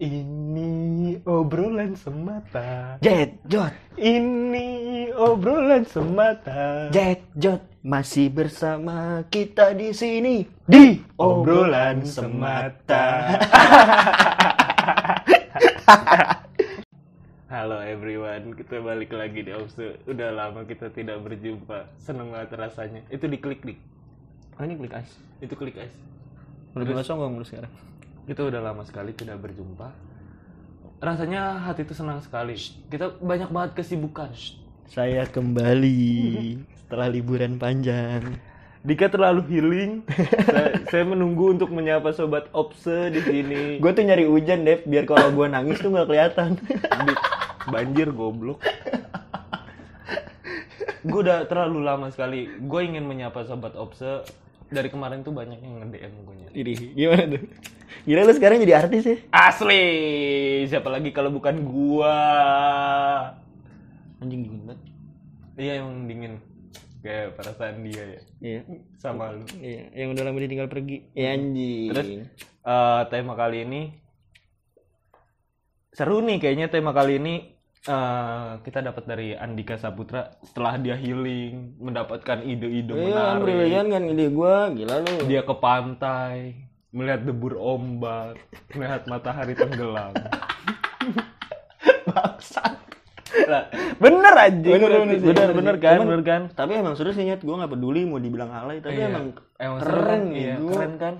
Ini obrolan semata. Jet Jot, Ini obrolan semata. Jet Jot masih bersama kita di sini Di obrolan semata. Halo everyone, kita balik lagi di Opsu. Udah lama kita tidak berjumpa. Seneng banget rasanya. Itu diklik dik. Oh ini klik ice. Itu klik guys. Udah mulai songong lu sekarang. Kita udah lama sekali tidak berjumpa. Rasanya hati itu senang sekali. Kita banyak banget kesibukan. Saya kembali setelah liburan panjang. Dika terlalu healing. saya, saya menunggu untuk menyapa sobat Opse di sini. Gue tuh nyari hujan deh, biar kalau gue nangis tuh nggak kelihatan. Banjir goblok. Gue udah terlalu lama sekali. Gue ingin menyapa sobat Opse. Dari kemarin tuh banyak yang nge-DM gue. Ini gimana tuh? Gila lu sekarang jadi artis ya? Asli, siapa lagi kalau bukan gua? Anjing dingin banget. Iya emang dingin. Kayak perasaan dia ya. Iya. Sama lu. Iya, yang udah lama ditinggal pergi. Ya anjing. Terus eh, tema kali ini seru nih kayaknya tema kali ini eh, kita dapat dari Andika Saputra setelah dia healing mendapatkan ide-ide Iya, menarik. brilian kan ide gua, gila lu. Dia ke pantai melihat debur ombak, melihat matahari tenggelam. Bangsat. Lah, bener aja. Bener, bener bener, bener bener kan, Cuman- bener kan. Tapi emang seru sih nyet, gua nggak peduli mau dibilang alay, tapi Iya. emang Emang keren nih, Iya, gua. keren kan.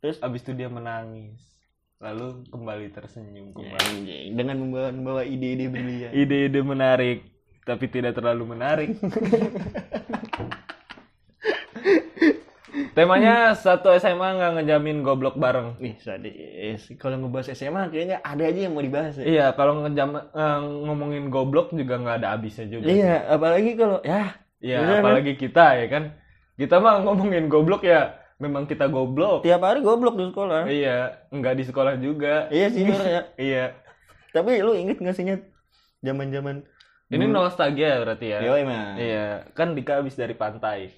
Terus Abis itu dia menangis, lalu kembali tersenyum Ya, kembali. dengan membawa membawa ide-ide brilian. ide-ide menarik tapi tidak terlalu menarik temanya satu SMA nggak ngejamin goblok bareng Nih, sadis. Kalau ngebahas SMA kayaknya ada aja yang mau dibahas ya. iya kalau ngejam eh, ngomongin goblok juga nggak ada habisnya juga Iya, apalagi kalau ya Iya, Bener, apalagi kita ya kan kita mah ngomongin goblok ya memang kita goblok tiap hari goblok di sekolah. iya nggak di sekolah juga Iya sih, ya. iya Tapi lu inget gak sih nyet zaman-zaman ini nostalgia berarti ya Yo emang. Iya, kan Dika habis dari pantai.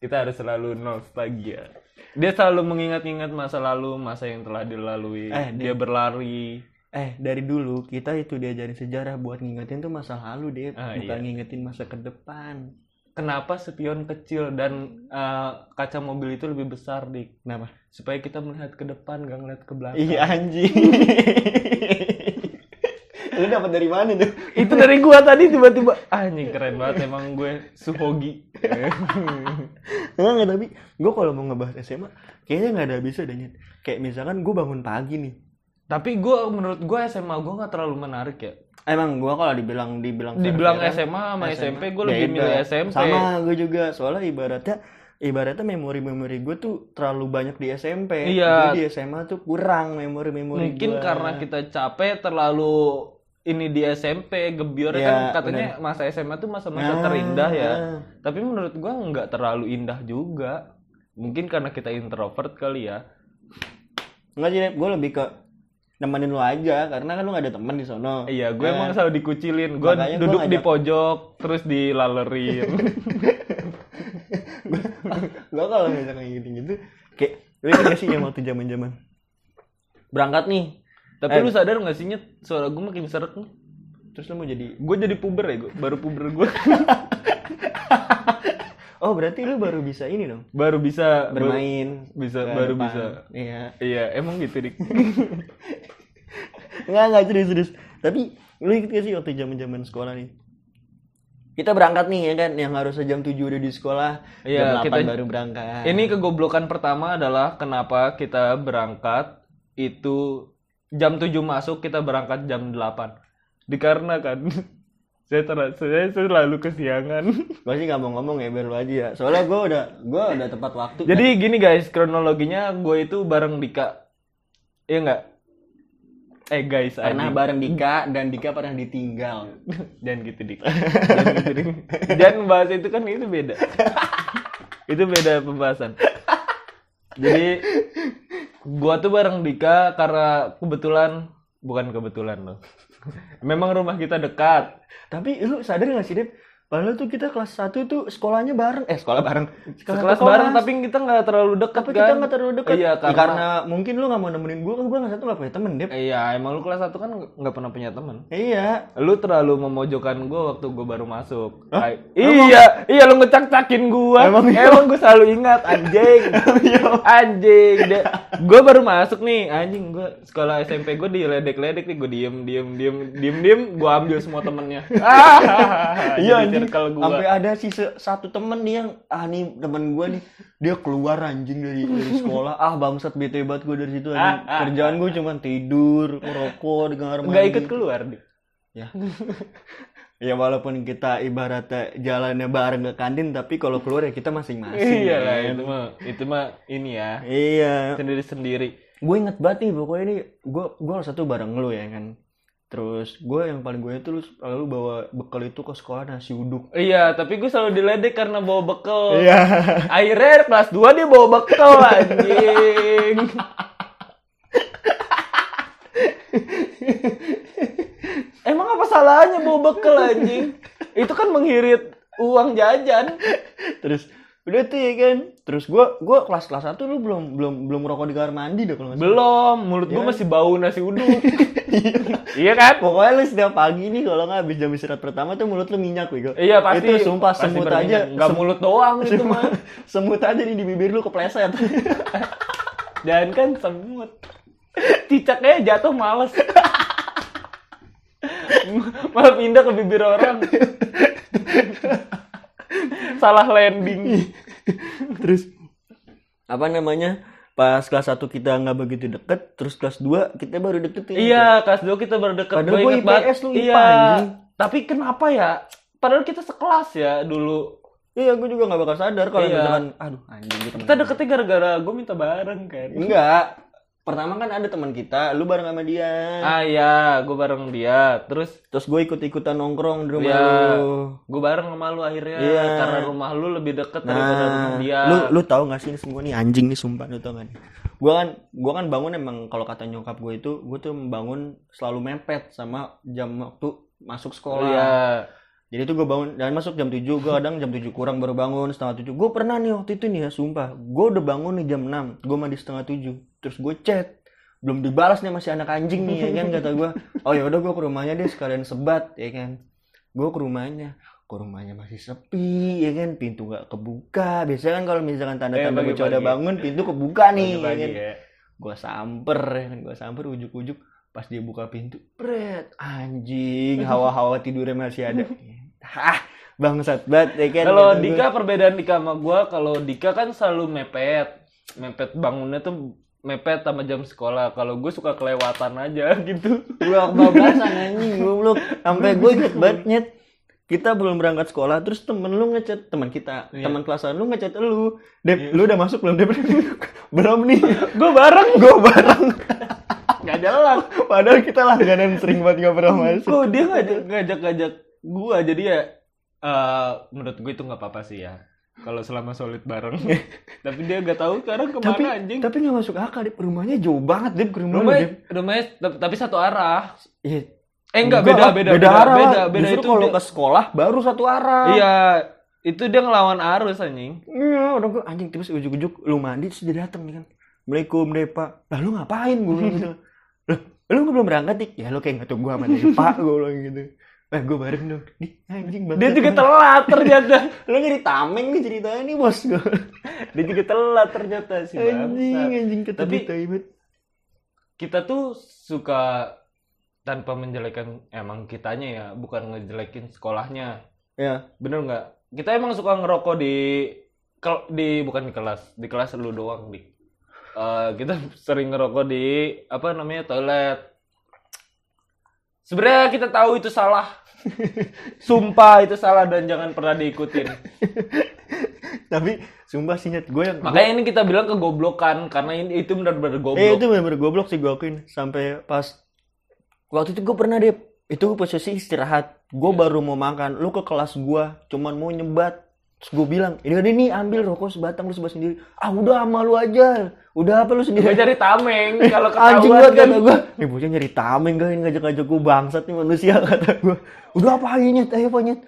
Kita harus selalu nostalgia. Dia selalu mengingat-ingat masa lalu, masa yang telah dilalui. Eh, dia berlari. Eh, dari dulu kita itu diajarin sejarah buat ngingetin tuh masa lalu, deh, Ah, bukan iya. ngingetin masa ke depan. Kenapa spion kecil dan eh, kaca mobil itu lebih besar, Dik? Kenapa? Supaya kita melihat ke depan, gak ngeliat ke belakang. Iya anjing. Lu dapat dari mana tuh? Itu dari gua tadi tiba-tiba. Ah, anjing keren banget emang gue suhogi. Enggak, enggak, tapi gue kalau mau ngebahas SMA, kayaknya nggak ada deh, Nyet. Kayak misalkan gue bangun pagi nih. Tapi gua menurut gua SMA gua nggak terlalu menarik ya. Emang gue kalau dibilang dibilang Dibilang SMA sama SMA, SMP, gue lebih beda. milih SMP. Sama gue juga, soalnya ibaratnya ibaratnya memori-memori gue tuh terlalu banyak di SMP. Iya. Gue di SMA tuh kurang memori-memori mungkin gua. karena kita capek terlalu ini di SMP gebiar Iya, kan katanya masa SMA tuh masa-masa Nah, terindah ya nah. tapi menurut gua nggak terlalu indah juga mungkin karena kita introvert kali ya Enggak sih, gue lebih ke nemenin lu aja karena kan lu gak ada teman di sono. iya gue Nah, emang selalu dikucilin. Gue Makanya gua duduk di ngajak- pojok terus dilalerin. Gua kalau misalnya kayak gitu-gitu kayak ingat gak sih yang waktu zaman-zaman? Berangkat nih. Tapi Eh. lu sadar nggak sih nyet? Suara gue makin seret nih. Terus lu mau jadi gue jadi puber ya gue baru puber gue oh berarti lu baru bisa ini dong? Baru bisa baru- bermain bisa ke baru depan. bisa. Iya. Iya emang gitu dik. Nggak nggak serius serius. Tapi lu inget gak sih waktu zaman zaman sekolah nih? Kita berangkat nih ya kan? Yang harusnya jam 7 udah di sekolah Iya, jam 8 kita- baru berangkat. Ini kegoblokan pertama adalah kenapa kita berangkat itu jam 7 masuk kita berangkat jam 8. Dikarenakan saya ter- saya selalu kesiangan. gue sih nggak mau ngomong ya biar lu aja ya soalnya gue udah gue udah tepat waktu Jadi gini guys, kronologinya gue itu bareng Dika. Iya enggak? Eh guys, pernah anjing. bareng Dika dan Dika pernah ditinggal jangan gitu Dik. Jangan gitu. Jangan bahas itu kan itu beda. itu beda pembahasan. Jadi gua tuh bareng Dika karena kebetulan bukan kebetulan loh. Memang rumah kita dekat. tapi lu sadar gak sih Dep Padahal tuh kita kelas 1 tuh sekolahnya bareng. Eh, sekolah bareng. Sekelas bareng tapi kita nggak terlalu dekat tapi kan. kita nggak terlalu dekat. Iya, Ya, karena, karena mungkin lu nggak mau nemenin gua kan gua kelas satu nggak punya temen, Dep. Iya, emang lu kelas 1 kan nggak pernah punya teman. Iya. Lu terlalu memojokkan gua waktu gua baru masuk. Ay- iya, iya lu ngecak-cakin gua. Emang Emang, iya? gua selalu ingat anjing. anjing. Dia, gua baru masuk nih, anjing gua sekolah SMP gua diledek-ledek nih, gua diem diem diem diem diem, gua ambil semua temennya. Ah, Iya anjing. Circle gua. Sampai ada sih se- satu temen nih yang ah nih temen gua nih dia keluar anjing dari dari sekolah. Ah bangsat bete banget gua dari situ anjing. Ah, ah, Kerjaan gua cuma tidur, ngerokok di kamar mandi. Nggak ikut keluar deh. Ya. ya walaupun kita ibaratnya jalannya bareng ke kantin tapi kalau keluar ya kita masing-masing. Iya lah men. itu mah itu mah ini ya Iya. sendiri sendiri. Gue inget banget nih pokoknya nih gue gue satu bareng lu ya kan. Terus gue yang paling gue itu lu lalu bawa bekal itu ke sekolah nasi uduk. Iya, tapi gue selalu diledek karena bawa bekal. Iya. Akhirnya kelas 2 dia bawa bekal anjing. Emang apa salahnya bawa bekal anjing? Itu kan menghirit uang jajan. Terus udah tuh ya kan. Terus gue gue kelas kelas satu lu belum belum belum rokok di kamar mandi deh kalau. Belum, mulut gue masih bau nasi uduk. iya kan? Pokoknya lu setiap pagi nih kalau nggak habis jam istirahat pertama tuh mulut lu minyak wego. Iya pasti. Itu sumpah pasti semut berminyak. aja. Nggak Sem- mulut doang itu mah. semut aja nih di bibir lu kepleset. Jangan kan semut. Cicaknya jatuh males. Malah pindah ke bibir orang. Salah landing. terus apa namanya? Pas kelas 1 kita nggak begitu deket, terus kelas 2 kita baru deket. Iya, kelas 2 kita baru deket. Padahal banget. IPS, lu IPA, Iya. Tapi kenapa ya? Padahal kita sekelas ya dulu. Iya, gue juga nggak bakal sadar kalau Iya. misalkan, aduh anjing gitu. Kita deketnya gara-gara gue minta bareng kan. Enggak. Pertama kan ada teman kita, lu bareng sama dia. Ah iya, gue bareng dia. Terus Terus gue ikut-ikutan nongkrong di rumah Iya. lu. gue bareng sama lu akhirnya Iya. karena rumah lu lebih deket daripada rumah Nah, dia. lu lu tahu gak sih ini semua nih anjing nih sumpah lu tau gak nih? Gua kan gua kan bangun emang kalau kata nyokap gue itu gue tuh bangun selalu mepet sama jam waktu masuk sekolah. Iya. Jadi tuh gue bangun dan masuk jam 7, gue kadang jam 7 kurang baru bangun setengah 7. Gue pernah nih waktu itu nih ya sumpah, gue udah bangun nih jam 6, gue mandi setengah 7. Terus gue chat, belum dibalas nih masih anak anjing nih ya kan kata gue. Oh ya udah gue ke rumahnya deh sekalian sebat ya kan. Gue ke rumahnya, ke rumahnya masih sepi ya kan, pintu gak kebuka. Biasanya kan kalau misalkan tanda-tanda Eh, bocah udah pagi-pagi. bangun, pintu kebuka nih ya Pagi-pagi kan. ya. Gue samper ya kan, gue samper ujuk-ujuk. Pas dia buka pintu, bret, anjing, hawa-hawa tidurnya masih ada. Hah, bangsat banget ya kan. Kalau gua. Dika perbedaan Dika sama gua, kalau Dika kan selalu mepet. Mepet bangunnya tuh mepet sama jam sekolah. Kalau gue suka kelewatan aja gitu. gua kebablasan anjing goblok. Sampai gue inget banget nyet. Kita belum berangkat sekolah terus temen lu ngechat teman kita, Iya. teman kelasan lu ngechat lu. Dep, lu udah masuk belum Dep? belum nih. gue bareng, Gue bareng. nggak jalan. Padahal kita langganan sering banget pernah masuk. Kok dia ngajak ngajak-ngajak gua jadi ya eh menurut gue itu nggak apa-apa sih ya. Kalau selama solid bareng. Tapi dia nggak tahu sekarang ke mana Tapi anjing. tapi gak masuk akal Dep. Rumahnya jauh banget rumah lu, Rumahnya, Dep. rumahnya tap- tapi satu arah. Iya. Eh enggak, beda, beda, beda, beda, arah. beda, beda Justru itu kalau dia- ke sekolah baru satu arah. Iya, itu dia ngelawan arus anjing. Iya, udah gue anjing terus ujuk-ujuk lu mandi terus dia datang nih kan. Assalamualaikum Depa. Lah lu ngapain gue bilang gitu. Lah lu belum berangkat dik? Ya lu kayak nggak tunggu sama Depa gue bilang gitu. Eh gue bareng dong. Di anjing banget. Dia juga telat ternyata. Lu nyari tameng nih ceritanya nih bos gue. Dia juga telat ternyata sih anjing bangsat. anjing Tapi- ibet. Kita tuh suka tanpa menjelekan emang kitanya ya, bukan ngejelekin sekolahnya. Ya. Bener nggak? Kita emang suka ngerokok di di bukan di kelas, di kelas lu doang di. Eh, kita sering ngerokok di apa namanya toilet. Sebenarnya kita tahu itu salah. Sumpah itu salah dan jangan pernah diikutin. Tapi sumpah sih nyet gue yang Makanya ini kita bilang kegoblokan karena ini itu benar-benar goblok. Eh itu bener-bener goblok sih gue akuin Sampai pas Waktu itu gue pernah deh Itu posisi istirahat Gue baru mau makan Lu ke kelas gue Cuman mau nyebat Terus gue bilang Ini ini ambil rokok sebatang lu sebat sendiri. Ah udah sama lu aja. Udah apa lu Gue sendiri cari tameng kalau Anjing ketahuan banget kan. kata gue Nih bocah nyari tameng gak ini ngajak-ngajak gue bangsat nih manusia kata gue Udah apa nyet? Ayo apa nyet?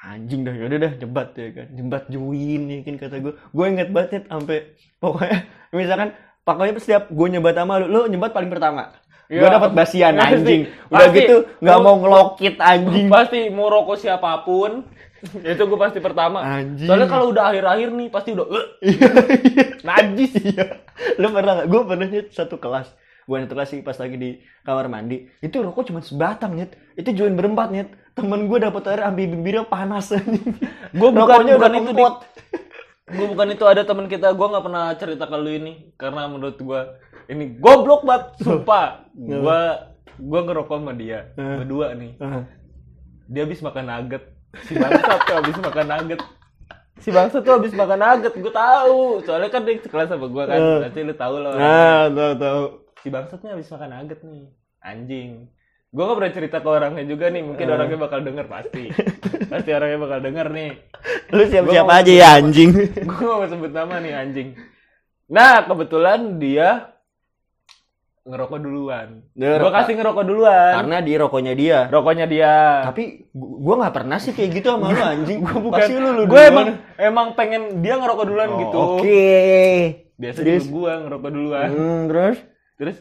Anjing dah yaudah dah nyebat ya kan. Nyebat join ya kan kata gue gue inget banget sampai pokoknya misalkan pokoknya setiap gue nyebat sama lu lu nyebat paling pertama. Gue Iya. dapat basian Pasti. anjing. Udah Pasti. gitu nggak mau ngelokit anjing. pasti mau rokok siapa pun itu gue pasti pertama. Anjing. soalnya kalau udah akhir-akhir nih pasti udah "Eh, najis. Iya. Lu pernah nggak? Gue pernah Nyet, satu kelas. Gue satu kelas sih pas lagi di kamar mandi. Itu rokok cuma sebatang nyet. Itu join berempat nyet. Temen gue dapet air ambil bibirnya panas gue bukan Rokoknya bukan udah itu kempot. gue bukan itu ada teman kita. Gue nggak pernah cerita ke lu ini karena menurut gue ini goblok banget sumpah. Gue gue ngerokok sama dia berdua nih. Dia habis makan nugget si bangsat tuh habis makan nugget. Si bangsat tuh habis makan nugget gue tahu. Soalnya kan dia sekelas sama gue kan nanti lu tahu lah. Nah tahu tahu. Si bangsatnya habis makan nugget nih anjing. Gue gak pernah cerita ke orangnya juga nih mungkin Hmm. orangnya bakal denger pasti. Pasti orangnya bakal denger nih. Lu siap siap aja ya anjing. Gue gak mau sebut nama nih anjing. Nah kebetulan dia ngerokok duluan. Gue kasih ngerokok duluan. Karena di rokoknya dia. Rokoknya dia. Tapi gu- gua nggak pernah sih kayak gitu sama lu anjing. Gue bukan. Pasti lu lu gue emang emang pengen dia ngerokok duluan Oh, gitu. oke. Biasa Terus? gue ngerokok duluan. Hmm, terus? Terus?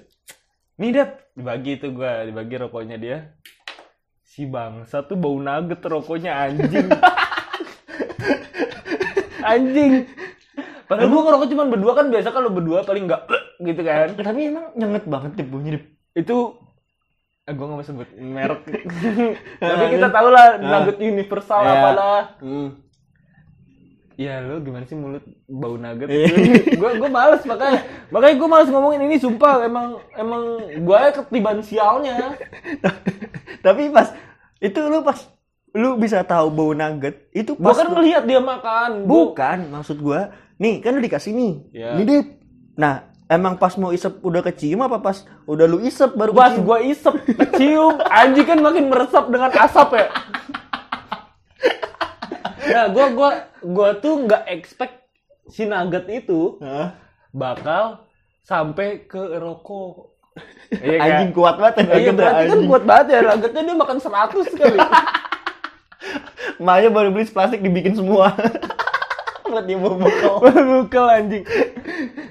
Nih dat dibagi itu gue dibagi rokoknya dia. Si bangsa tuh bau nugget rokoknya anjing. Anjing padahal gue ngerokok cuma berdua kan biasa kalau berdua paling enggak gitu kan tapi emang nyenget banget deh bunyi itu eh, gue gak mau sebut merek tapi kita tahu lah nugget universal Ya. apalah hmm. Ya lu gimana sih mulut bau nugget? Iya. gue gue males makanya makanya gue males ngomongin ini sumpah emang emang gue ketiban sialnya. tapi pas itu lu pas lu bisa tahu bau nugget itu pas kan lu- ngelihat dia makan. Gua- bukan maksud gua nih kan lu dikasih nih Ya. nih Dip nah emang pas mau isep udah kecium apa pas udah lu isep baru pas kecium? gue isep cium anjing kan makin meresap dengan asap ya. Nah gue gua gua tuh nggak expect si nugget itu bakal sampai ke rokok. Iya kan? anjing kuat banget Iya, ya, berarti kan anjing kuat banget ya nuggetnya dia makan 100 kali. Makanya baru beli plastik dibikin semua buat dia bau Bukan anjing.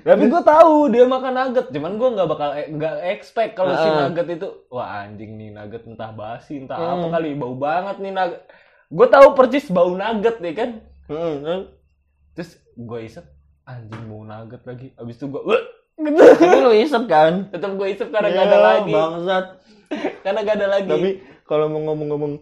Tapi gue tahu dia makan nugget, cuman gue nggak bakal eh, nggak expect kalau si Heeh. nugget itu wah anjing nih nugget entah basi entah Hmm. apa kali bau banget nih nugget. Gue tahu persis bau nugget ya kan. Heeh. Terus gue isep anjing bau nugget lagi. Abis itu gue gitu. Tapi lu isep kan? Tetap gue isep karena gak ada Ya, lagi. Bangsat. Karena gak ada lagi. Tapi kalau mau ngomong-ngomong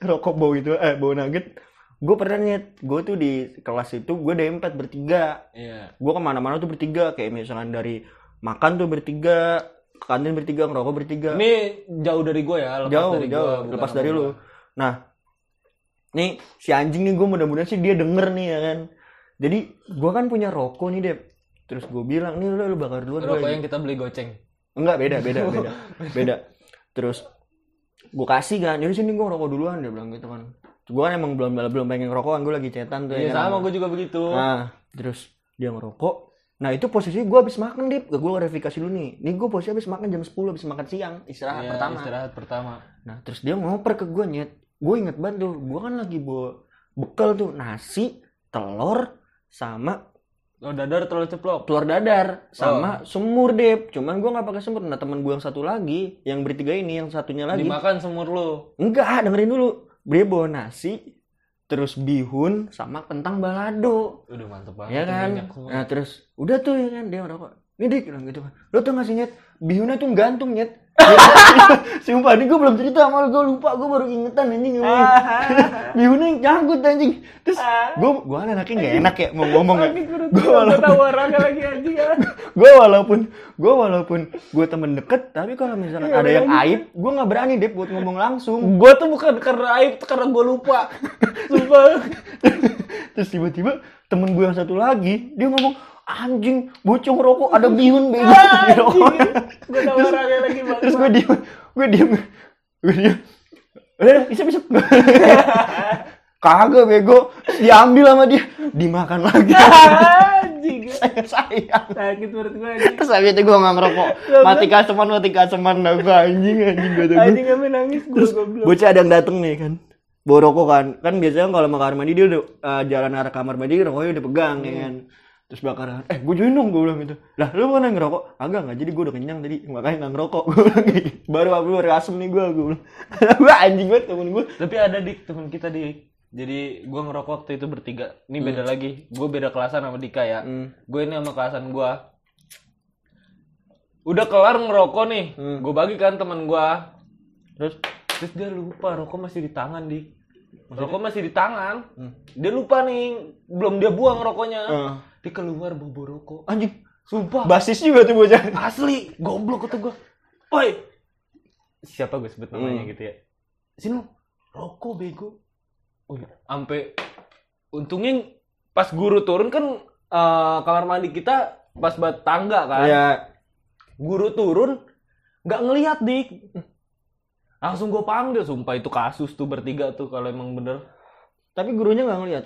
rokok bau itu, eh bau nugget, gue pernah nyet, gue tuh di kelas itu gue D4 bertiga. Iya. Gue ke mana-mana tuh bertiga, kayak misalkan dari makan tuh bertiga, ke kantin bertiga, ngerokok bertiga. Ini jauh dari gue ya, lepas jauh, dari jauh, gua, lepas dari lu. Nah, nih si anjing nih gue mudah-mudahan sih dia denger nih ya kan. Jadi gue kan punya rokok nih Dep. Terus gue bilang nih lu, lu bakar duluan. Rokok gua." yang kita beli goceng. Enggak beda beda beda beda. Terus gue kasih kan, jadi sini gue rokok duluan dia bilang gitu kan. Gue kan emang belum belum pengen ngerokokan, gue lagi cetan tuh. Iya ya kan. sama gue juga begitu. Nah, terus dia ngerokok. Nah itu posisi gue habis makan dip, gue verifikasi dulu nih. Nih gue posisi habis makan jam 10, habis makan siang, istirahat Iya, pertama. Istirahat pertama. Nah terus dia ngoper ke gue nyet. Gue inget banget tuh, gue kan lagi bawa bekal tuh nasi, telur, sama Oh dadar terlalu ceplok. telur dadar, Oh. sama semur dep. Cuman gue nggak pakai semur. Nah temen gue yang satu lagi, yang bertiga ini, yang satunya lagi, Dimakan semur lu. enggak dengerin dulu. Dia bawa nasi, terus bihun sama kentang balado. Udah mantep banget. ya kan nah terus udah tuh ya kan dia ngerokok ini dik bilang gitu kan lo tuh ngasih nyet bihunnya tuh gantung nyet sumpah ini gue belum cerita sama lo gue lupa gue baru ingetan anjing ngomongin bihunnya yang nyangkut anjing terus gue gue kan anaknya gak enak ya mau ngomong ya gue walaupun lagi anjing ya. gue walaupun gue walaupun gue temen deket tapi kalau misalkan Iya, ada yang iya. aib gue nggak berani deh buat ngomong langsung Gue tuh bukan karena aib, karena gue lupa. Sumpah. terus tiba-tiba temen gue yang satu lagi dia ngomong anjing bocong rokok ada bihun bego rokoknya." Gue orangnya lagi bang. terus gue diem gue diem gue diem. Udah udah, isep isep. Kagak bego. Diambil sama dia. Dimakan lagi. Anjing. saya sayang. Sakit perut gue anjing. terus itu gue nggak ngerokok. Mati kaseman mati kaseman gue anjing anjing gue Anjing sampe nangis gue terus bocah ada yang dateng nih kan. Bawa rokok kan. Kan biasanya kalau mau kamar mandi dia udah eh, jalan arah kamar mandi rokoknya udah pegang ya kan terus bakaran eh gue join dong gue bilang gitu lah lu mana ngerokok agak nggak jadi gue udah kenyang tadi makanya nggak ngerokok gue bilang gitu. baru aku baru asem nih gue gue bilang gue anjing banget temen gue Tapi ada dik teman kita dik. Jadi gua ngerokok waktu itu bertiga. Ini beda lagi. Gue beda kelasan sama Dika ya. Hmm. Gue ini sama kelasan gua. Udah kelar ngerokok nih. Hmm. Gue bagi kan teman gua. terus Terus dia lupa rokok masih di tangan dik. Rokok masih di tangan. Hmm. Dia lupa nih. Belum dia buang rokoknya. eh, Dia keluar bobo rokok. anjing Sumpah. basis juga tuh bocah Asli, goblok kata gue. Oi. Siapa gue sebut namanya Hmm. gitu ya. Sini rokok bego. Oh, sampai untungnya pas guru turun kan eh, kamar mandi kita pas buat tangga kan. ya Guru turun nggak ngelihat dik. Langsung gue panggil, sumpah itu kasus tuh bertiga tuh kalau emang bener. tapi gurunya nggak ngeliat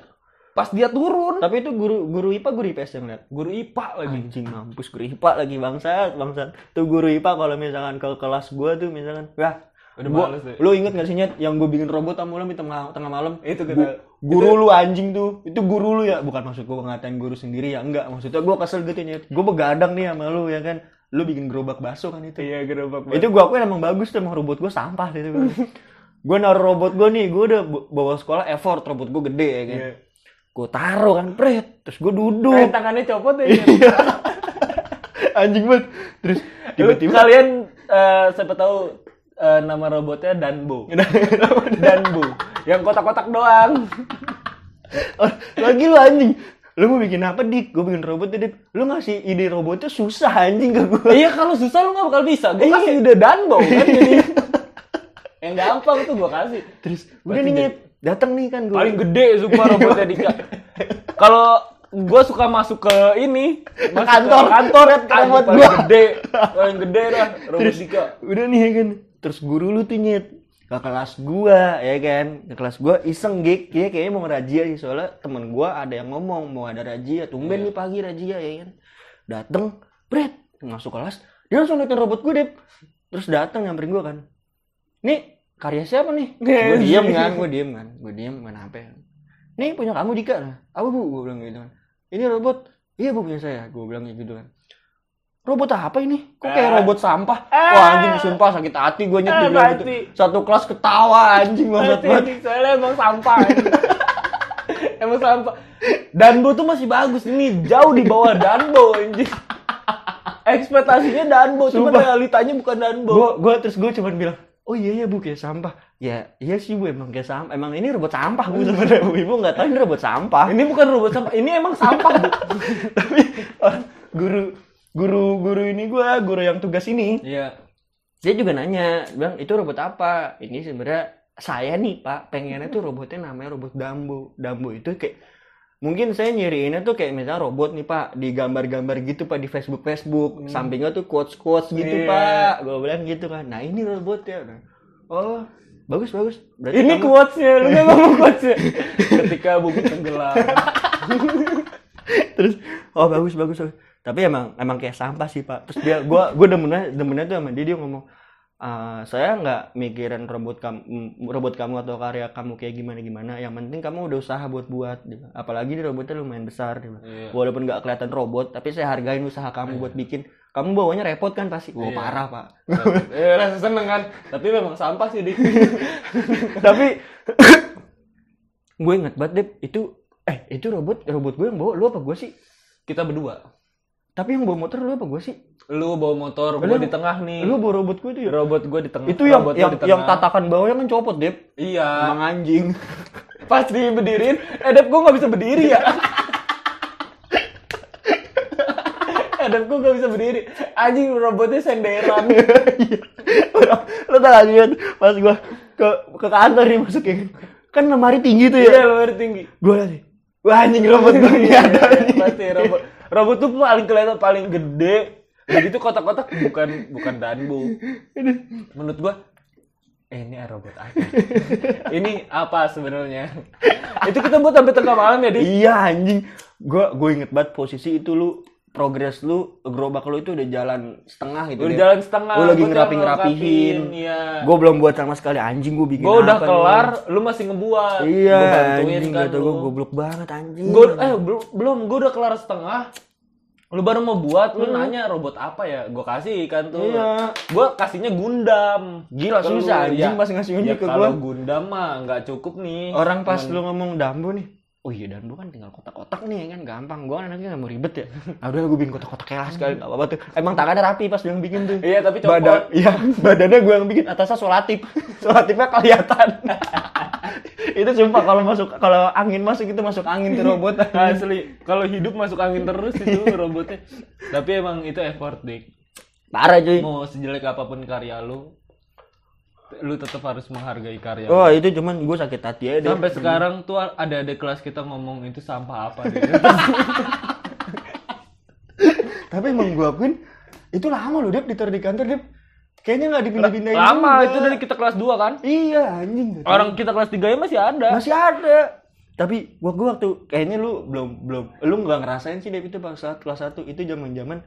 Pas dia turun, tapi itu guru guru IPA guru IPS yang ngeliat guru IPA lagi. anjing. mampus guru IPA lagi bangsat bangsat. Tuh guru IPA kalau misalkan ke kelas gua tuh misalkan wah Udah gua, males lu inget gak sih Nyet yang gue bikin robot sama di tengah tengah malam? Itu kata guru lu anjing tuh. Itu guru lu ya? Bukan maksud gue ngatain guru sendiri ya? Enggak maksudnya gue kesel gitu Nyet. Gue begadang nih sama lu ya kan? Lu bikin gerobak bakso kan itu? Iya, gerobak itu gue akuin emang bagus tuh emang robot gue sampah gitu gue naruh robot gue nih gue udah bawa sekolah effort robot gue gede ya kan? Iya. Gue taruh kan pret terus gue Eh, duduk tangannya copot ya. anjing banget terus Tiba-tiba kalian eh, siapa tahu eh, nama robotnya Danbo. Danbo. Yang kotak-kotak doang. Lagi lu anjing lu mau bikin apa dik gue bikin robot dik lu ngasih ide robotnya susah anjing ke gue iya kalau susah lu gak bakal bisa. Gue Iya. kasih ide Danbo kan jadi. Yang gampang tuh gue kasih. terus udah nih datang nih kan gue Paling gede sumpah robotnya Dika. Kalau gue suka masuk ke ini masuk ke kantor. kantor ya remote paling gua. gede. Paling gede dah robot terus Dika. udah nih ya kan. Terus guru lu tuh nyet. Ke kelas gua ya kan. Ke kelas gua iseng gig ya kayaknya mau ngerajia sih soalnya temen gua ada yang ngomong mau ada rajia tumben nih pagi rajia ya kan. Dateng bret masuk kelas. Dia langsung liatin robot gua deh terus datang nyamperin gua kan. Nih karya siapa nih? Gua diem kan gua diem kan. Gua diem main hp nih punya kamu Dika. Nah apa bu? Gua bilang gitu kan. Ini robot. Iya bu punya saya. Gua bilang gitu kan. Robot apa ini? Kok kayak Ah. robot sampah? Ah. wah anjing sumpah sakit hati gue nyet Ah, gitu. satu kelas ketawa anjing banget banget. Anjing, soalnya emang sampah emang sampah. Danbo tuh masih bagus. Ini jauh di bawah Danbo anjing. Ekspektasinya Danbo. Cuma realitanya bukan Danbo. Gue gue terus gue cuman bilang oh iya ya bu kayak sampah. Ya iya sih bu emang kayak sampah. Emang ini robot sampah bu sebenarnya bu. Ibu nggak tahu ini robot sampah. Ini bukan robot sampah ini emang sampah bu. Tapi orang guru guru guru ini gue guru yang tugas ini. Iya. Dia juga nanya bilang itu robot apa? Ini sebenarnya saya nih pak. Pengennya tuh robotnya namanya robot Dambo Dambo itu kayak mungkin saya nyiriinnya tuh kayak misalnya robot nih pak. Di gambar-gambar gitu pak di Facebook Facebook sampingnya tuh quotes quotes gitu Iya. pak. Gue bilang gitu kan nah ini robotnya. Nah, oh. Bagus bagus. Berarti ini kamu- quotesnya lu nggak ngomong quotesnya? Ketika bumi tenggelam. Terus oh bagus bagus. Tapi emang emang kayak sampah sih pak. Terus dia gua gua demennya demennya tuh sama dia dia ngomong "Ah, saya nggak mikirin robot kamu robot kamu atau karya kamu kayak gimana gimana. Yang penting kamu udah usaha buat buat bilang. apalagi ini robotnya lumayan besar bilang. Iya. walaupun nggak kelihatan robot tapi saya hargain usaha kamu buat bikin. Kamu bawanya repot kan pasti? Wah Iya. parah pak. Eh rasa seneng kan? Tapi memang sampah sih dik. Tapi gue inget banget Dep, itu eh itu robot robot gue yang bawa. Lu apa gue sih? Kita berdua. Tapi yang bawa motor lu apa gue sih lu bawa motor gua di tengah nih. lu bawa robot gue itu ya? Robot gua di tengah itu yang robot yang, yang tatakan bawahnya kan copot dep. Iya. Emang anjing. Pas dibedirin eh Dep gua nggak bisa berdiri ya. Dep gua nggak bisa berdiri. Anjing robotnya senderan. Lo tau gak sih kan pas gua ke ke kantor nih masukin. Kan lemari tinggi tuh iya ya lumayan tinggi. Gua liat nih. Wah anjing robot gue ada Iya, pasti robot. Robot tuh paling kelihatan paling gede udah gitu kotak-kotak bukan bukan danbo menurut gua eh ini robot apa ini apa sebenarnya itu kita buat sampai tengah malam ya di iya anjing gua gue inget banget posisi itu lu progres lu gerobak lu itu udah jalan setengah gitu Udah Dep. jalan setengah. Lu lagi gua tinggal ngerapihin. Iya. Gue belum buat sama sekali anjing gue bikin Gue udah nih? kelar, lu masih ngebuat. Iya, Gua bantuin anjing kan lu. gue goblok banget anjing. Gue eh belum belum gue udah kelar setengah. Lu baru mau buat, lu nanya robot apa ya? Gue kasih kan tuh. Hmm. Iya. Gue kasihnya Gundam. Gila Ke lu, susah anjing ya. pas ngasih unjuk Ya ke kalau gue. Gundam mah nggak cukup nih. Orang pas lu ngomong Dambo nih. Oh iya Dambo kan tinggal kotak-kotak nih kan gampang. Gue anaknya gak mau ribet ya. Udah gue bikin kotak-kotak kelas sekali gak apa-apa tuh. Emang tangannya rapi pas yang bikin tuh. Iya tapi copot. Badan, iya, badannya gue yang bikin atasnya solatif. Solatifnya kelihatan. itu sumpah kalau masuk kalau angin masuk itu masuk angin tuh robot. Asli, kalau hidup masuk angin terus itu robotnya. Tapi emang itu effort, Dik. Parah cuy. Mau sejelek apa pun karya lu, lu tetap harus menghargai karya. Oh itu cuman gue sakit hati aja deh. Sampai sekarang tuh ada ada kelas kita ngomong itu sampah apa deh. Tapi emang gue akuin itu lama loh Dep ditaruh di kantor Dep. Kayaknya nggak dipindah-pindahin. Lama juga. itu dari kita kelas 2 kan? Iya anjing. Orang kita kelas 3 ya masih ada. masih ada. Tapi gua gua waktu kayaknya lu belum belum lu nggak ngerasain sih Dep itu pas saat kelas 1 itu zaman-zaman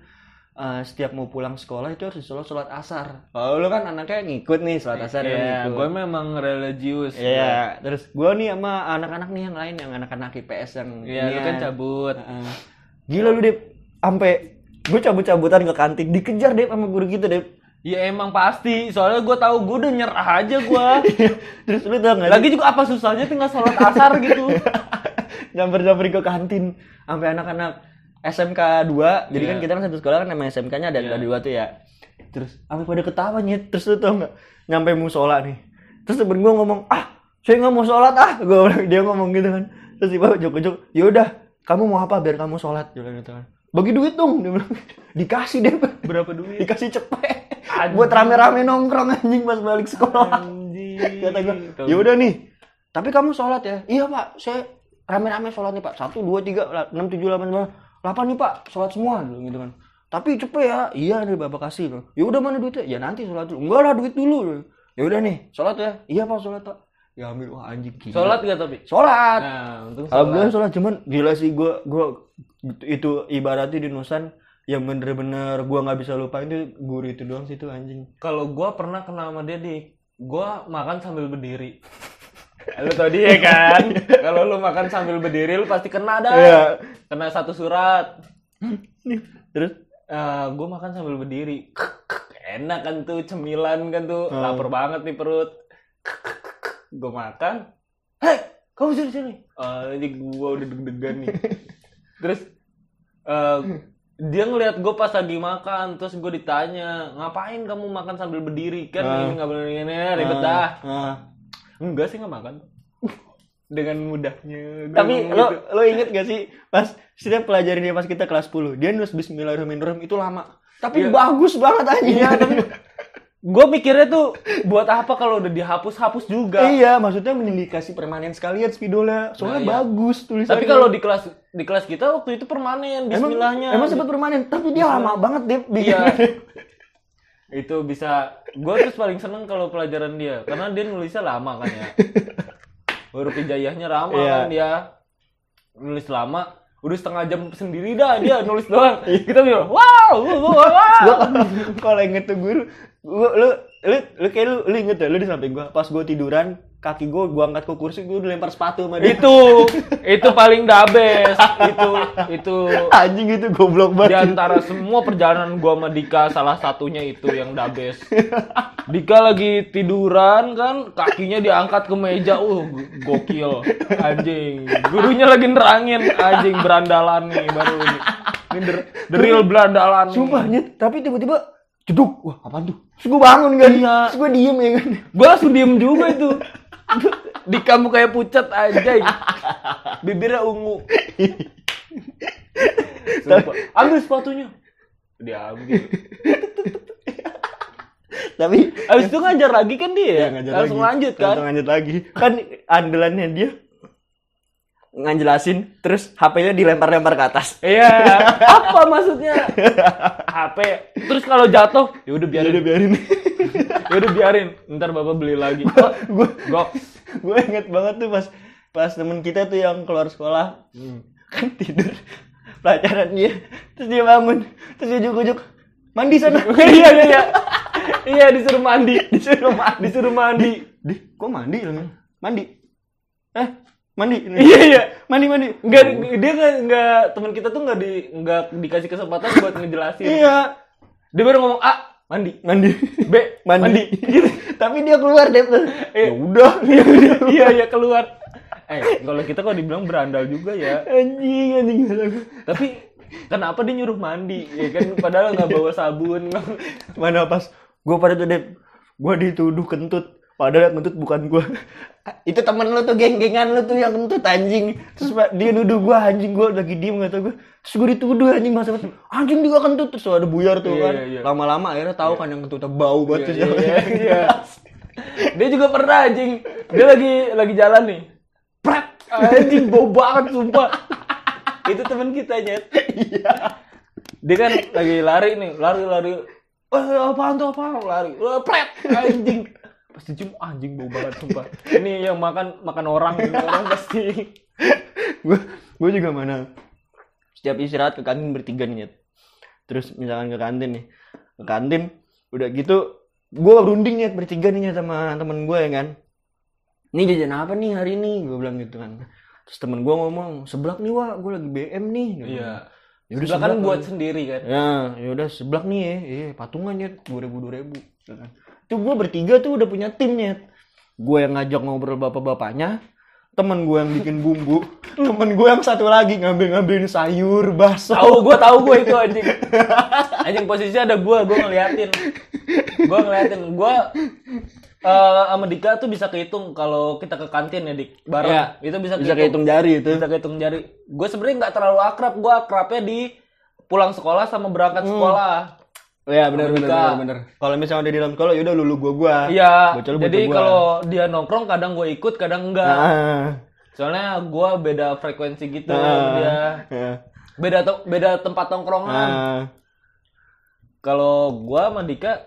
eh, setiap mau pulang sekolah itu harus sholat sholat asar. Oh, lu kan anaknya ngikut nih sholat asar lu Iya, ngikut. gue memang religius. Iya, terus gua nih sama anak-anak nih yang lain yang anak-anak IPS yang Iya, lu kan cabut. Heeh. Gila lu Dep, sampai gue cabut-cabutan ke kantin dikejar Dep sama guru gitu Dep. Ya emang pasti, soalnya gue tahu gue udah nyerah aja gue. terus lu tau gak Lagi juga apa susahnya tinggal sholat asar gitu. nyamper-nyamperin ke kantin sampai anak-anak SMK 2 jadi Iya. kan kita kan satu sekolah kan namanya SMK-nya ada Iya. ada dua tuh ya. Terus sampai pada ketawa nyet? Terus lu tau nggak? Nyampe musola nih. Terus temen gue ngomong ah saya nggak mau sholat ah. Gue bilang dia ngomong gitu kan. Terus tiba jok jok yaudah kamu mau apa? Biar kamu sholat. Dia bilang gitu kan bagi duit dong dia bilang. Dikasih deh Berapa duit? dikasih cepet. Anjing. buat rame-rame nongkrong anjing pas balik sekolah. Anjing. kata gue ya udah nih tapi kamu sholat ya? Iya pak. Saya rame-rame sholat nih pak. Satu dua tiga enam tujuh delapan sembilan delapan nih pak. Sholat semua. Gitu kan. Tapi cepet ya. Iya nih bapak kasih. Ya udah mana duitnya? Ya nanti sholat dulu. Enggak lah duit dulu. Ya udah nih sholat ya. Iya pak sholat pak ya ambil wah anjing gila. Sholat gak tapi? sholat Nah, untung alhamdulillah sholat. sholat cuman gila sih gue gue itu ibaratnya di nusan yang bener-bener gue nggak bisa lupain itu guru itu doang sih itu anjing Kalau gue pernah kenal sama dia di, gue makan sambil berdiri. lu tau dia kan? Kalau lu makan sambil berdiri, lu pasti kena dah. Iya. Kena satu surat. terus gue makan sambil berdiri. Enak kan tuh, cemilan kan tuh. Hmm. Lapar banget nih perut. Gue makan. Hei, kamu sini sini. Ah, ini gue udah deg-degan nih. Terus eh, dia ngeliat gue pas lagi makan, terus gue ditanya, ngapain kamu makan sambil berdiri kan? Ah. Ini nggak boleh ini ribet dah. Ah. Enggak sih nggak makan. Dengan mudahnya. Tapi lo gitu. lo inget gak sih pas setiap pelajaran dia pas kita kelas 10 dia nulis Bismillahirrahmanirrahim itu lama. Tapi Iya. bagus banget aja. Iya, tapi gue mikirnya tuh buat apa kalau udah dihapus-hapus juga. iya, maksudnya mending dikasih permanen sekalian spidolnya. Soalnya Nah, iya. bagus tulisannya. Tapi kalau di kelas di kelas kita waktu itu permanen emang, Bismillahnya. emang sempat permanen, tapi dia lama banget deh bikin. Iya. itu bisa gue terus paling seneng kalau pelajaran dia karena dia nulisnya lama kan ya huruf hijaiyahnya lama Iya. kan dia nulis lama udah setengah jam sendiri dah dia nulis doang kita bilang wow wow, wow, wow." Gua kalau inget tuh guru, gua, lu lu lu kayak lu, lu inget ya lu di samping gua pas gua tiduran kaki gua gua angkat ke kursi gua udah lempar sepatu sama dia. itu itu paling dabes itu itu Anjing itu goblok di banget. antara semua perjalanan gua sama Dika salah satunya itu yang dabes Dika lagi tiduran kan kakinya diangkat ke meja uh gokil anjing gurunya lagi nerangin anjing berandalan nih baru ini ini the, the real berandalan. Sumpah nyet, tapi tiba-tiba jeduk. Wah, apaan tuh? Terus gua bangun kan. Iya. Terus gua diem ya kan. gua langsung diem juga itu Dika kayak pucat aja bibirnya ungu Sumpah. ambil sepatunya diambil Tapi Abis itu ngajar lagi kan dia? Ya, ngajar Langsung lagi. lanjut kan? Langsung lanjut lagi. Kan andalannya dia ngajelasin terus HP-nya dilempar-lempar ke atas. Iya, apa maksudnya? HP. Terus kalau jatuh, ya udah biarin. Udah biarin. Ya udah biarin. Ntar bapak beli lagi. Oh, gue Gok. gue inget banget tuh pas pas temen kita tuh yang keluar sekolah Hmm. kan tidur pelajaran dia terus dia bangun terus dia ujuk-ujuk mandi sana iya iya iya iya disuruh mandi disuruh mandi disuruh mandi di kok mandi mandi eh mandi iya iya mandi mandi Enggak, dia nggak nggak teman kita tuh nggak di nggak dikasih kesempatan buat ngejelasin. iya Dia baru ngomong A mandi, mandi B mandi. gitu tapi dia keluar deh tuh Eh. ya udah Iya iya iya keluar. Eh kalau kita kok dibilang berandal juga ya. anjing anjing Tapi kenapa dia nyuruh mandi? Ya kan padahal nggak bawa sabun. mana pas gue pada tuh deh gue dituduh kentut padahal yang kentut bukan gue itu temen lu tuh geng-gengan lu tuh yang kentut anjing terus dia nuduh gue anjing gue lagi diem nggak tau gue terus gue dituduh anjing masa anjing juga kentut terus ada buyar tuh Iya, kan iya, iya. lama-lama akhirnya tahu kan yang kentutnya bau banget Iya, tuh. Dia juga pernah anjing. Dia lagi lagi jalan nih. Pret, anjing bau banget sumpah. Itu teman kita nyet. Iya. Dia kan lagi lari nih, lari-lari. Eh, apaan tuh apaan? Lari. Eh, Pret, anjing. Pasti cium anjing bau banget sumpah. Ini yang makan makan orang, ini orang pasti. gue gue juga mana setiap istirahat ke kantin bertiga nih Nyet. terus misalkan ke kantin nih ke kantin udah gitu gue berunding nih bertiga nih Nyet, sama temen gue ya kan ini jajan apa nih hari ini gue bilang gitu kan terus temen gue ngomong seblak nih wah gue lagi BM nih bilang. Iya. Ya udah Sebelah kan seblak buat sendiri kan. ya ya udah seblak nih ya iya patungan ya dua ribu dua ribu itu gue bertiga tuh udah punya tim Nyet. gue yang ngajak ngobrol bapak-bapaknya temen gue yang bikin bumbu temen gue yang satu lagi ngambil-ngambilin sayur bakso Tahu gua tahu gua itu anjing. Anjing posisinya ada gua, gua ngeliatin. Gua ngeliatin. Gua eh sama Dika tuh bisa kehitung kalau kita ke kantin ya Dik bareng Iya. itu bisa bisa kehitung jari itu bisa kehitung jari gue sebenarnya nggak terlalu akrab gue akrabnya di pulang sekolah sama berangkat Hmm. sekolah ya benar Sama benar benar benar kalau misalnya udah di dalam sekolah yaudah lulu gua gua. Iya jadi gua. kalau dia nongkrong kadang gue ikut kadang enggak. Ah, soalnya gue beda frekuensi gitu ah, sama dia. Ah, beda to- beda tempat tongkrongan. Ah. kalau gue sama Dika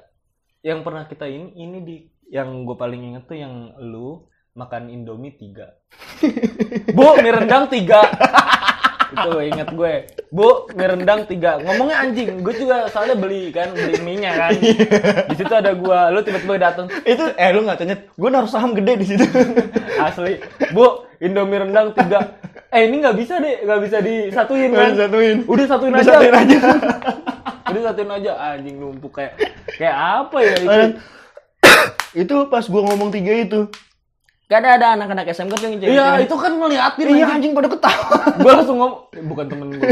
yang pernah kita ini ini di yang gue paling inget tuh yang lu makan Indomie tiga. Bu mie rendang tiga itu inget gue. Bu mie rendang tiga. Ngomongnya anjing. Gue juga soalnya beli kan beli mie nya kan di situ ada gue lu tiba-tiba datang itu eh lu nggak tanya gua naruh saham gede di situ. Asli. Bu Indomie rendang tiga. Eh ini nggak bisa deh nggak bisa disatuin kan. disatuin. udah satuin Udah aja. satuin aja. udah satuin aja. Anjing numpuk kayak kayak apa ya itu? Itu pas gua ngomong tiga itu Kadang ada anak-anak SMK tuh yang iya itu kan ngeliatin Iya anjing. anjing pada ketawa. gue langsung ngomong eh, bukan temen gue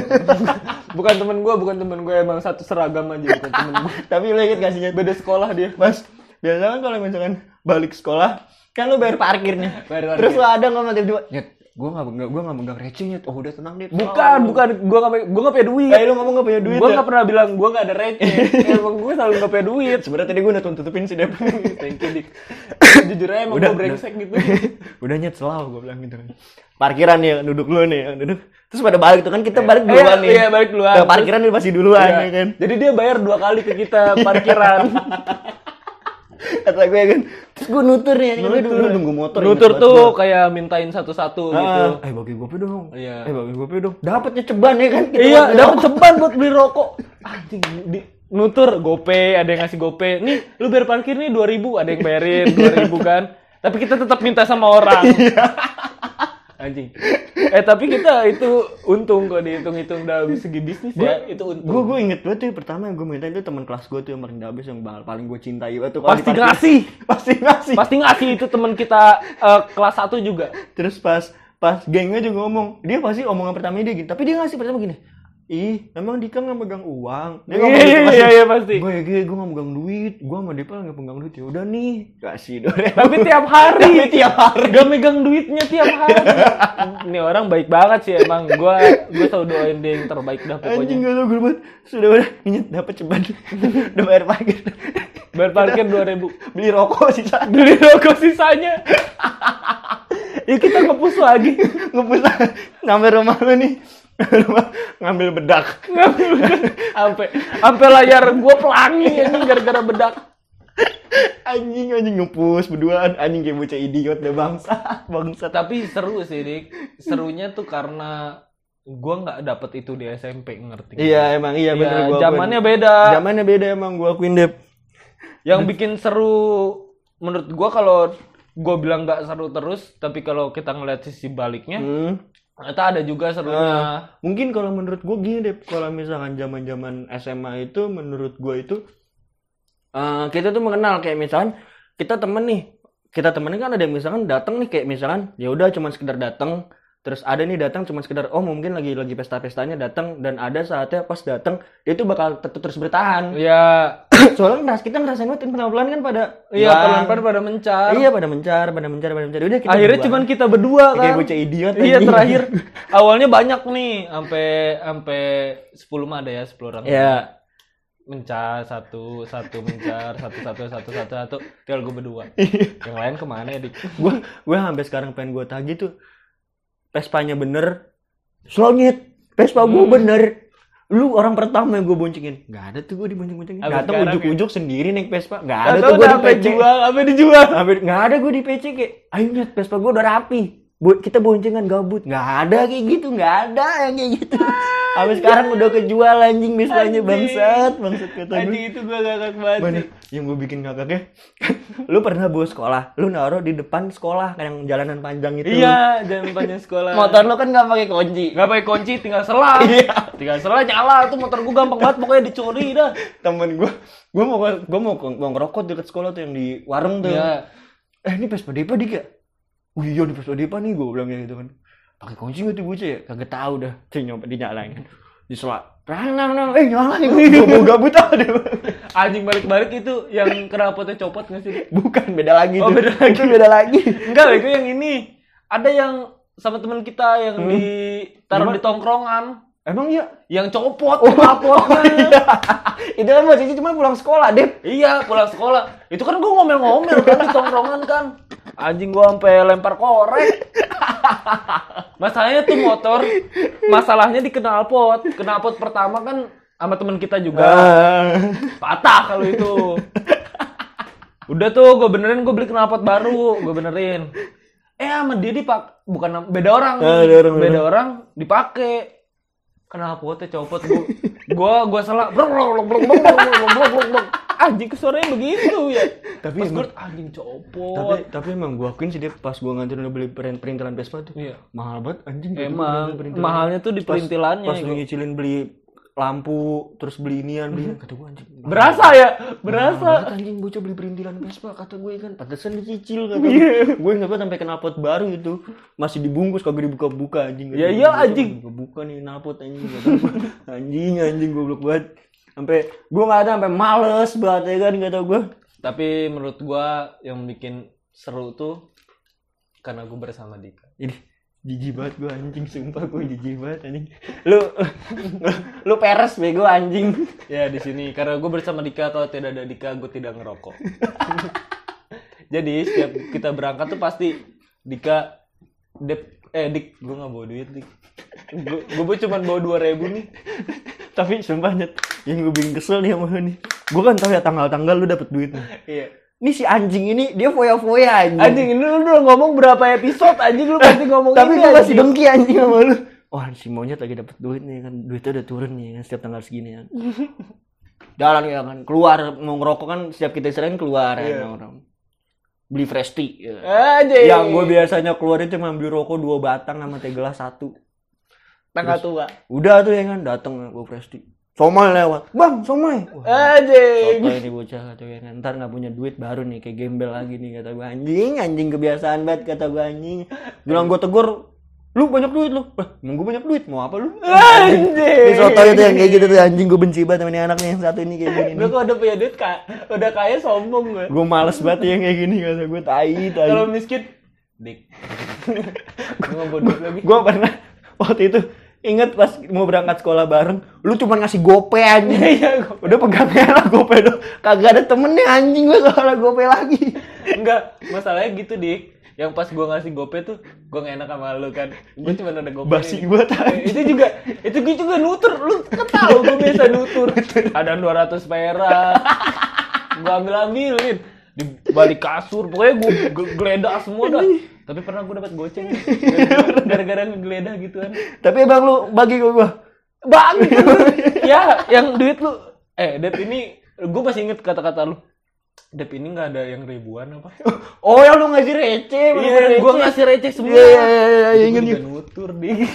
bukan temen gue bukan temen gue emang satu seragam aja bukan temen gue Tapi lu inget gak sih beda sekolah dia Mas, biasa kan kalau misalkan balik sekolah kan lu bayar parkir nih. Bayar parkir. Terus lu ada ngomong tiba-tiba, "Nyet, gua enggak megang gua enggak megang receh, Nyet." Oh, udah tenang, Dit. bukan bukan gue nggak gue nggak punya duit Kayak lu ngomong enggak punya duit. gue ya? nggak pernah bilang gue nggak ada receh emang gue selalu nggak punya duit Sebenarnya tadi gua udah tutupin sih, Dep. thank you dik jujur aja emang Udah, gue brengsek gitu udah nyet selalu gua bilang gitu kan. Parkiran nih, yang duduk lu nih, yang duduk. Terus pada balik tuh kan kita balik Iya, duluan nih. iya, balik duluan. Nah, parkiran dia pasti duluan Iya. ya kan. jadi dia bayar dua kali ke kita parkiran Kata gue kan. Terus gua nutur nih, kan gua dulu nunggu motor. nutur tuh gua. kayak mintain satu-satu gitu Ah, eh bagi gope dong. Iya. Eh bagi gope dong. Dapatnya ceban ya kan. Kita iya dapat ceban buat beli rokok anjing di nutur gope ada yang ngasih gope nih lu bayar parkir nih 2000 ada yang bayarin 2000 kan tapi kita tetap minta sama orang anjing eh tapi kita itu untung kok dihitung-hitung dalam segi bisnis ya itu untung Gue gue inget banget tuh pertama yang gue minta itu teman kelas gue tuh yang paling dabis yang paling gue cintai banget tuh. kalau pasti ngasih Pasti ngasih. pasti ngasih itu teman kita eh, kelas 1 juga Terus pas pas gengnya juga ngomong, dia pasti omongan pertama dia gini, tapi dia ngasih pertama gini. Ih, emang Dika nggak megang uang? Dia ngomong Iya, gitu iya, iya, iya, pasti. Gue ya gue nggak megang duit, gue sama Depa nggak pegang duit ya udah nih, kasih dong. tapi tiap hari Tapi tiap hari. gak megang duitnya tiap hari ini orang baik banget sih emang gua gua selalu doain dia yang terbaik dah pokoknya Anjing gak tau gue banget. Sudah udah inget dapat ceban. udah bayar parkir. bayar parkir 2000 Beli rokok sisa. beli rokok sisanya ya kita ngepus lagi Ngepus ngambil rumah lu nih. rumah ngambil bedak. sampai sampai layar gua pelangi anjing gara-gara bedak anjing anjing ngepus berduaan anjing kayak bocah idiot deh bangsa bangsa tapi seru sih dik serunya tuh karena gua nggak dapet itu di SMP ngerti Iya emang iya bener Ya, gua akuin. zamannya beda Zamannya beda emang gua akuin Dep. yang bikin seru menurut gua kalau gua bilang nggak seru terus tapi kalau kita ngeliat sisi baliknya Hmm. Ternyata ada juga serunya. Ah, mungkin kalau menurut gue gini deh, kalau misalkan zaman zaman SMA itu menurut gue itu eh, kita tuh mengenal kayak misalkan kita temen nih, kita temen kan ada yang misalkan datang nih kayak misalkan ya udah cuma sekedar datang, terus ada nih datang cuma sekedar oh mungkin lagi lagi pesta-pestanya datang dan ada saatnya pas datang dia tuh bakal tetap terus bertahan. ya Soalnya ngeras kita ngerasain banget pelan-pelan kan pada iya pelan-pelan pada mencar Iya pada mencar, pada mencar, pada mencar. Udah kita akhirnya cuman kita berdua kayak kan bocah idiot. iya anjing. terakhir awalnya banyak nih sampai sampai 10 mah ada ya 10 orang Iya. mencar satu satu mencar satu satu satu satu satu tinggal gue berdua yang lain ke mana ya dik gue gue sampai sekarang pengen gue tagih tuh Vespanya bener Slonyet Vespa gue Hmm. bener. Lu orang pertama yang gue boncengin. Nggak ada tuh gue dibonceng-boncengin. Datang sekarang ujuk-ujuk sendiri naik Vespa nggak ada tuh gue di PC jual sampai dijual. Sampai- nggak ada gue di PC kayak ayo net Vespa gue udah rapi. Buat kita boncengan gabut. Nggak ada kayak gitu nggak ada yang kayak gitu Sampai sekarang udah kejual anjing Anjing. bangsat bangsat kata gue anjing itu gue gak banget Mana? Yang gue bikin ngakaknya, lu pernah bawa sekolah, lu naruh di depan sekolah kan yang jalanan panjang itu. iya jangan panjang sekolah Motor lu kan nggak pakai kunci. nggak pakai kunci tinggal selah Iya. tinggal selah nyala tuh motor gue gampang banget pokoknya dicuri dah Temen gue, gue mau gue mau mau ngerokok deket sekolah tuh yang di warung tuh. Iya. Eh ini Vespa Depa dik ya? Wih iya ini Vespa Depa nih gue bilang kayak gitu kan. Pakai kunci nggak tuh bocah ya? Kagak tahu dah. Tuh nyoba dinyalain. Diselak. Nang nang nang. Eh nyalain. Gue mau gabut aja. anjing balik-balik itu yang knalpotnya copot nggak sih Bukan beda lagi Oh, tuh. beda lagi. Itu beda lagi. enggak itu yang ini ada yang sama teman kita yang Hmm. ditaruh di tongkrongan Emang iya? yang copot Oh, knalpotnya iya. itu kan posisi cuma pulang sekolah, Dep. Iya, pulang sekolah. Itu kan gue ngomel-ngomel kan di tongkrongan kan. Anjing gua sampai lempar korek. Masalahnya tuh motor, masalahnya di knalpot. Knalpot pertama kan sama teman kita juga. Ah. Patah kalau itu. Udah tuh gue benerin, gue beli knalpot baru, gue benerin. Eh sama dia dipak, bukan beda orang, ah, beda orang, beda orang dipakai knalpotnya copot gue, gue gue salah, Anjing suaranya begitu ya. Tapi Pas emang- gue anjing copot. tapi tapi emang gua akuin sih dia pas gua nganterin lu beli perin- perintilan Vespa tuh Iya. mahal banget anjing Emang mahalnya tuh di Pas- perintilannya. pas lu nyicilin beli lampu terus beli inian beli kata gua anjing mahal Berasa ya, banget berasa. anjing bocah beli perintilan Vespa kata gue kan pantesan dicicil kata Iya. gue gue nggak sampai knalpot baru itu masih dibungkus kagak dibuka-buka anjing Ya iya, anjing. buka nih knalpot anjing anjing anjing goblok banget sampai gue nggak ada sampai males banget ya kan kata gue Tapi menurut gua yang bikin seru tuh karena gue bersama Dika. Ini jijik banget gue anjing sumpah gue jijik banget anjing. Lu lu peres bego anjing. Ya di sini karena gue bersama Dika kalau tidak ada Dika gue tidak ngerokok. Jadi setiap kita berangkat tuh pasti Dika Dep, eh Dik gue nggak bawa duit Dik. Gue cuma bawa dua ribu nih. Tapi sumpah nyet yang gue bikin kesel nih sama nih. Gue kan tahu ya tanggal-tanggal lu dapet duit nih. Iya. Ini si anjing ini dia foya-foya anjing. Anjing ini lu udah ngomong berapa episode anjing lu pasti ngomong Tapi gue masih dengki anjing sama lu. Wah si monyet lagi dapet duit nih kan. Duitnya udah turun nih kan setiap tanggal segini kan. Jalan ya kan. Keluar mau ngerokok kan setiap kita sering keluar Iya. ya orang. Beli fresh tea. ya. Yang gue biasanya keluarin cuma beli rokok dua batang sama teh gelas satu. Tengah tua. Udah tuh ya kan dateng gue fresh tea. Somai lewat. Bang, somai. Anjing. Soto ini bocah kata gue kan. Ntar nggak punya duit baru nih kayak gembel lagi nih kata gue anjing anjing kebiasaan banget kata gue anjing. Bilang gue tegur lu banyak duit lu. Lah, emang gue banyak duit mau apa lu? Anjing. Ini soto itu yang kayak gitu tuh anjing gue benci banget sama ini anaknya yang satu ini kayak gini. Lu kok udah punya duit kak, udah kaya sombong gue. Gue males banget yang kayak gini kata gue tai tai. Kalau miskin, dik. gue lagi. Gue pernah waktu itu inget pas mau berangkat sekolah bareng, lu cuma ngasih gope. Iya, gua- Udah pegangnya lah gope dong. Kagak ada temennya anjing gue soalnya gope lagi. enggak. Masalahnya gitu dik. Yang pas gue ngasih gope tuh, gue gak enak sama lu kan. Gue cuma ada gope. Basi banget, Eh, Itu juga, itu gue juga nutur. Lu kan tahu gue biasa nutur. Ada 200 perak. Gue ambil ambilin di balik kasur. Pokoknya gue geledah semua dah. Tapi pernah gue dapat goceng gara-gara ngegeledah gituan. Tapi emang lu bagi ke gua. Bang, ya yang duit lu. Eh, Dep ini gue masih inget kata-kata lu. Dep ini nggak ada yang ribuan apa? Oh, yang lu ngasih receh, Iya, gue ngasih receh semua. Iya, iya, iya, iya, juga inget. nutur di.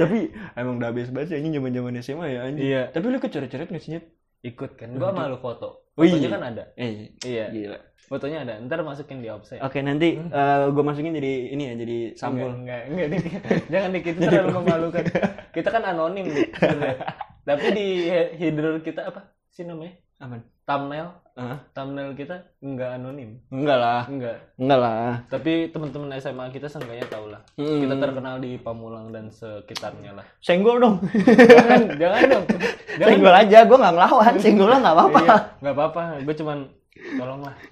Tapi emang udah habis banget sih anjing zaman-zaman SMA ya anjing. Iya. Tapi lu kecoret-coret nggak sih, Nyet? Ikut kan, gue malu foto. Oh, Fotonya iya. kan ada. Eh, Iya, gila. Fotonya ada. Ntar masukin di offset. Oke, nanti eh, gua masukin jadi ini ya, jadi sampul. Enggak, enggak, enggak. Jangan dikit itu terlalu memalukan. Kita kan anonim nih. Tapi di he- header kita apa sih namanya? Aman. Thumbnail. Ah, Thumbnail kita enggak anonim. enggak lah. Enggak. Enggak lah. Tapi teman-teman SMA kita seenggaknya tahu lah. Hmm. Kita terkenal di Pamulang dan sekitarnya lah. Senggol dong. Jangan, jangan dong. Jangan. Senggol aja, gua nggak ngelawan. Senggol lah nggak apa-apa. Iya, nggak apa-apa. Gue cuman tolonglah.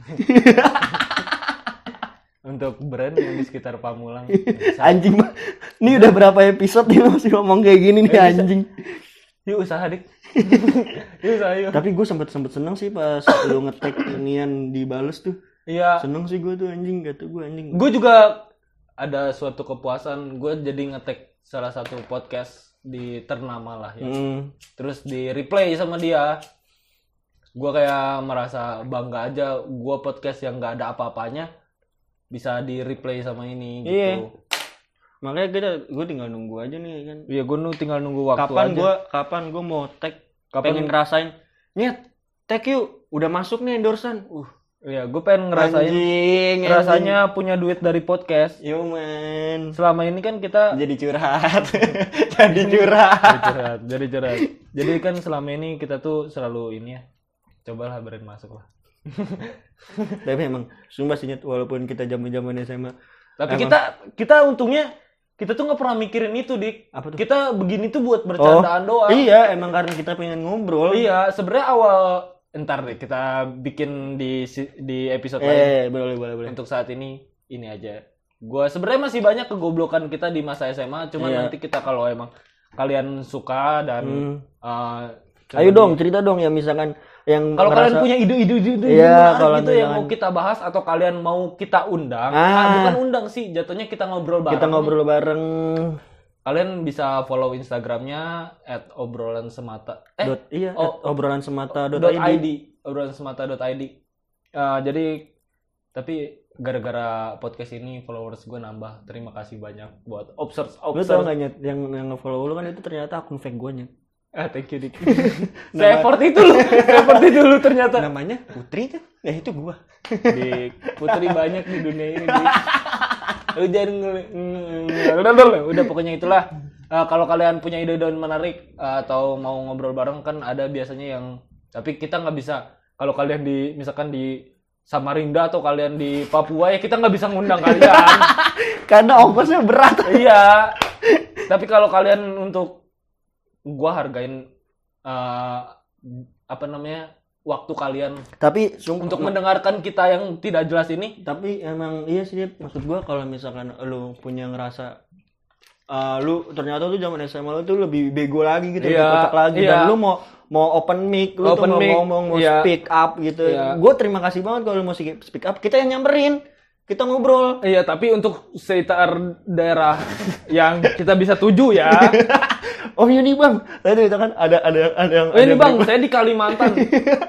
Untuk brand yang di sekitar Pamulang. Anjing mah. Ini udah berapa episode nih masih ngomong kayak gini nih anjing. Yuk usaha dik. yuk usaha yuk. Tapi gue sempet sempet seneng sih pas lu ngetek inian dibales tuh. Iya. Seneng sih gue tuh anjing, gak tuh gue anjing. Gue juga ada suatu kepuasan. Gue jadi ngetek salah satu podcast di ternama lah ya. Hmm. Terus di replay sama dia. Gue kayak merasa bangga aja. Gue podcast yang nggak ada apa-apanya bisa di replay sama ini gitu. Iya. Makanya kita gue tinggal nunggu aja nih kan. Iya, gue nu tinggal nunggu waktu Kapan aja. gue kapan gue mau tag Kapan- pengen ngerasain nyet tag yuk udah masuk nih endorsan uh Iya, gue pengen ngerasain anjing, rasanya punya duit dari podcast. yo man Selama ini kan kita jadi curhat jadi curhat jadi curhat, jadi curhat. Jadi kan selama ini kita tuh selalu ini ya. Cobalah brand masuk lah. tapi emang sumpah sih walaupun kita zaman zaman SMA Tapi Emang. kita kita untungnya kita tuh nggak pernah mikirin itu dik. apa tuh Kita begini tuh buat bercandaan doang. iya emang karena kita pengen ngobrol Iya, sebenarnya awal entar deh kita bikin di di episode lain. eh boleh boleh boleh Untuk saat ini ini aja. Gua sebenarnya masih banyak kegoblokan kita di masa SMA, cuman Iya. nanti kita kalau emang kalian suka dan Hmm. uh, ayo dong cerita dong ya misalkan yang Kalau kalian ngerasa- punya ide-ide ide Iya, menarik kalau gitu yang mau kita bahas atau kalian mau kita undang, Ah. ah, bukan undang sih, jatuhnya kita ngobrol bareng. kita ngobrol bareng Kalian bisa follow Instagramnya at obrolan semata. Eh, dot iya oh, obrolan semata dot ID. id obrolan semata dot id. Uh, jadi tapi gara-gara podcast ini followers gue nambah. Terima kasih banyak buat observe lu tau observe. gak Nyet, yang yang nge-follow lu kan itu ternyata akun fake gue Nyet. Ah, thank you Dik. Saya effort itu lu, effort itu lu ternyata. namanya Putri kan ya itu gua Dik, putri banyak di dunia ini. Dik. Lu jangan nge- udah pokoknya itulah. Eh, kalau kalian punya ide-ide menarik eh, atau mau ngobrol bareng kan ada biasanya yang tapi kita nggak bisa. Kalau kalian di misalkan di Samarinda atau kalian di Papua ya kita nggak bisa ngundang kalian. karena ongkosnya berat iya. Tapi kalau kalian untuk gua hargain eh, apa namanya waktu kalian tapi sumpah untuk mendengarkan kita yang tidak jelas ini tapi emang iya sih maksud gua kalau misalkan lu punya ngerasa eh, lu ternyata tuh zaman SMA lu tuh lebih bego lagi gitu lebih Iya, kocak lagi iya. dan lu mau mau open mic lu tuh Open mau mic, ngomong mau iya. speak up gitu Iya. gue terima kasih banget kalau lu mau speak up kita yang nyamperin kita ngobrol Iya, tapi untuk sekitar daerah yang kita bisa tuju ya. oh iya nih bang tadi itu kan ada ada ada yang Oh, ini ada bang, yang- saya di Kalimantan.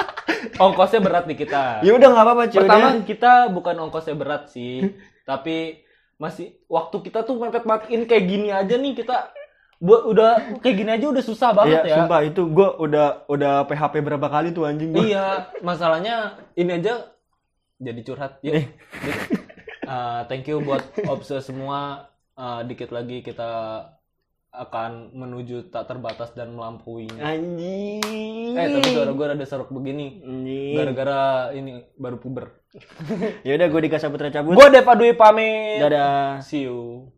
Ongkosnya berat di kita. ya udah nggak apa-apa cuy Pertama kita bukan ongkosnya berat sih, tapi masih waktu kita tuh mepet ini kayak gini aja nih kita buat udah kayak gini aja udah susah banget Iya, ya. sumpah itu gue udah udah PHP berapa kali tuh anjing gua. Iya, masalahnya ini aja jadi curhat. Eh. Ya. Uh, thank you buat obse semua. Uh, dikit lagi kita akan menuju tak terbatas dan melampauinya. Anjing. Eh, tapi suara gue rada seruk begini. Anjing. Gara-gara ini baru puber. Ya udah gue dikasih putra cabut. Gue Deva Dwi pamit. Dadah. See you.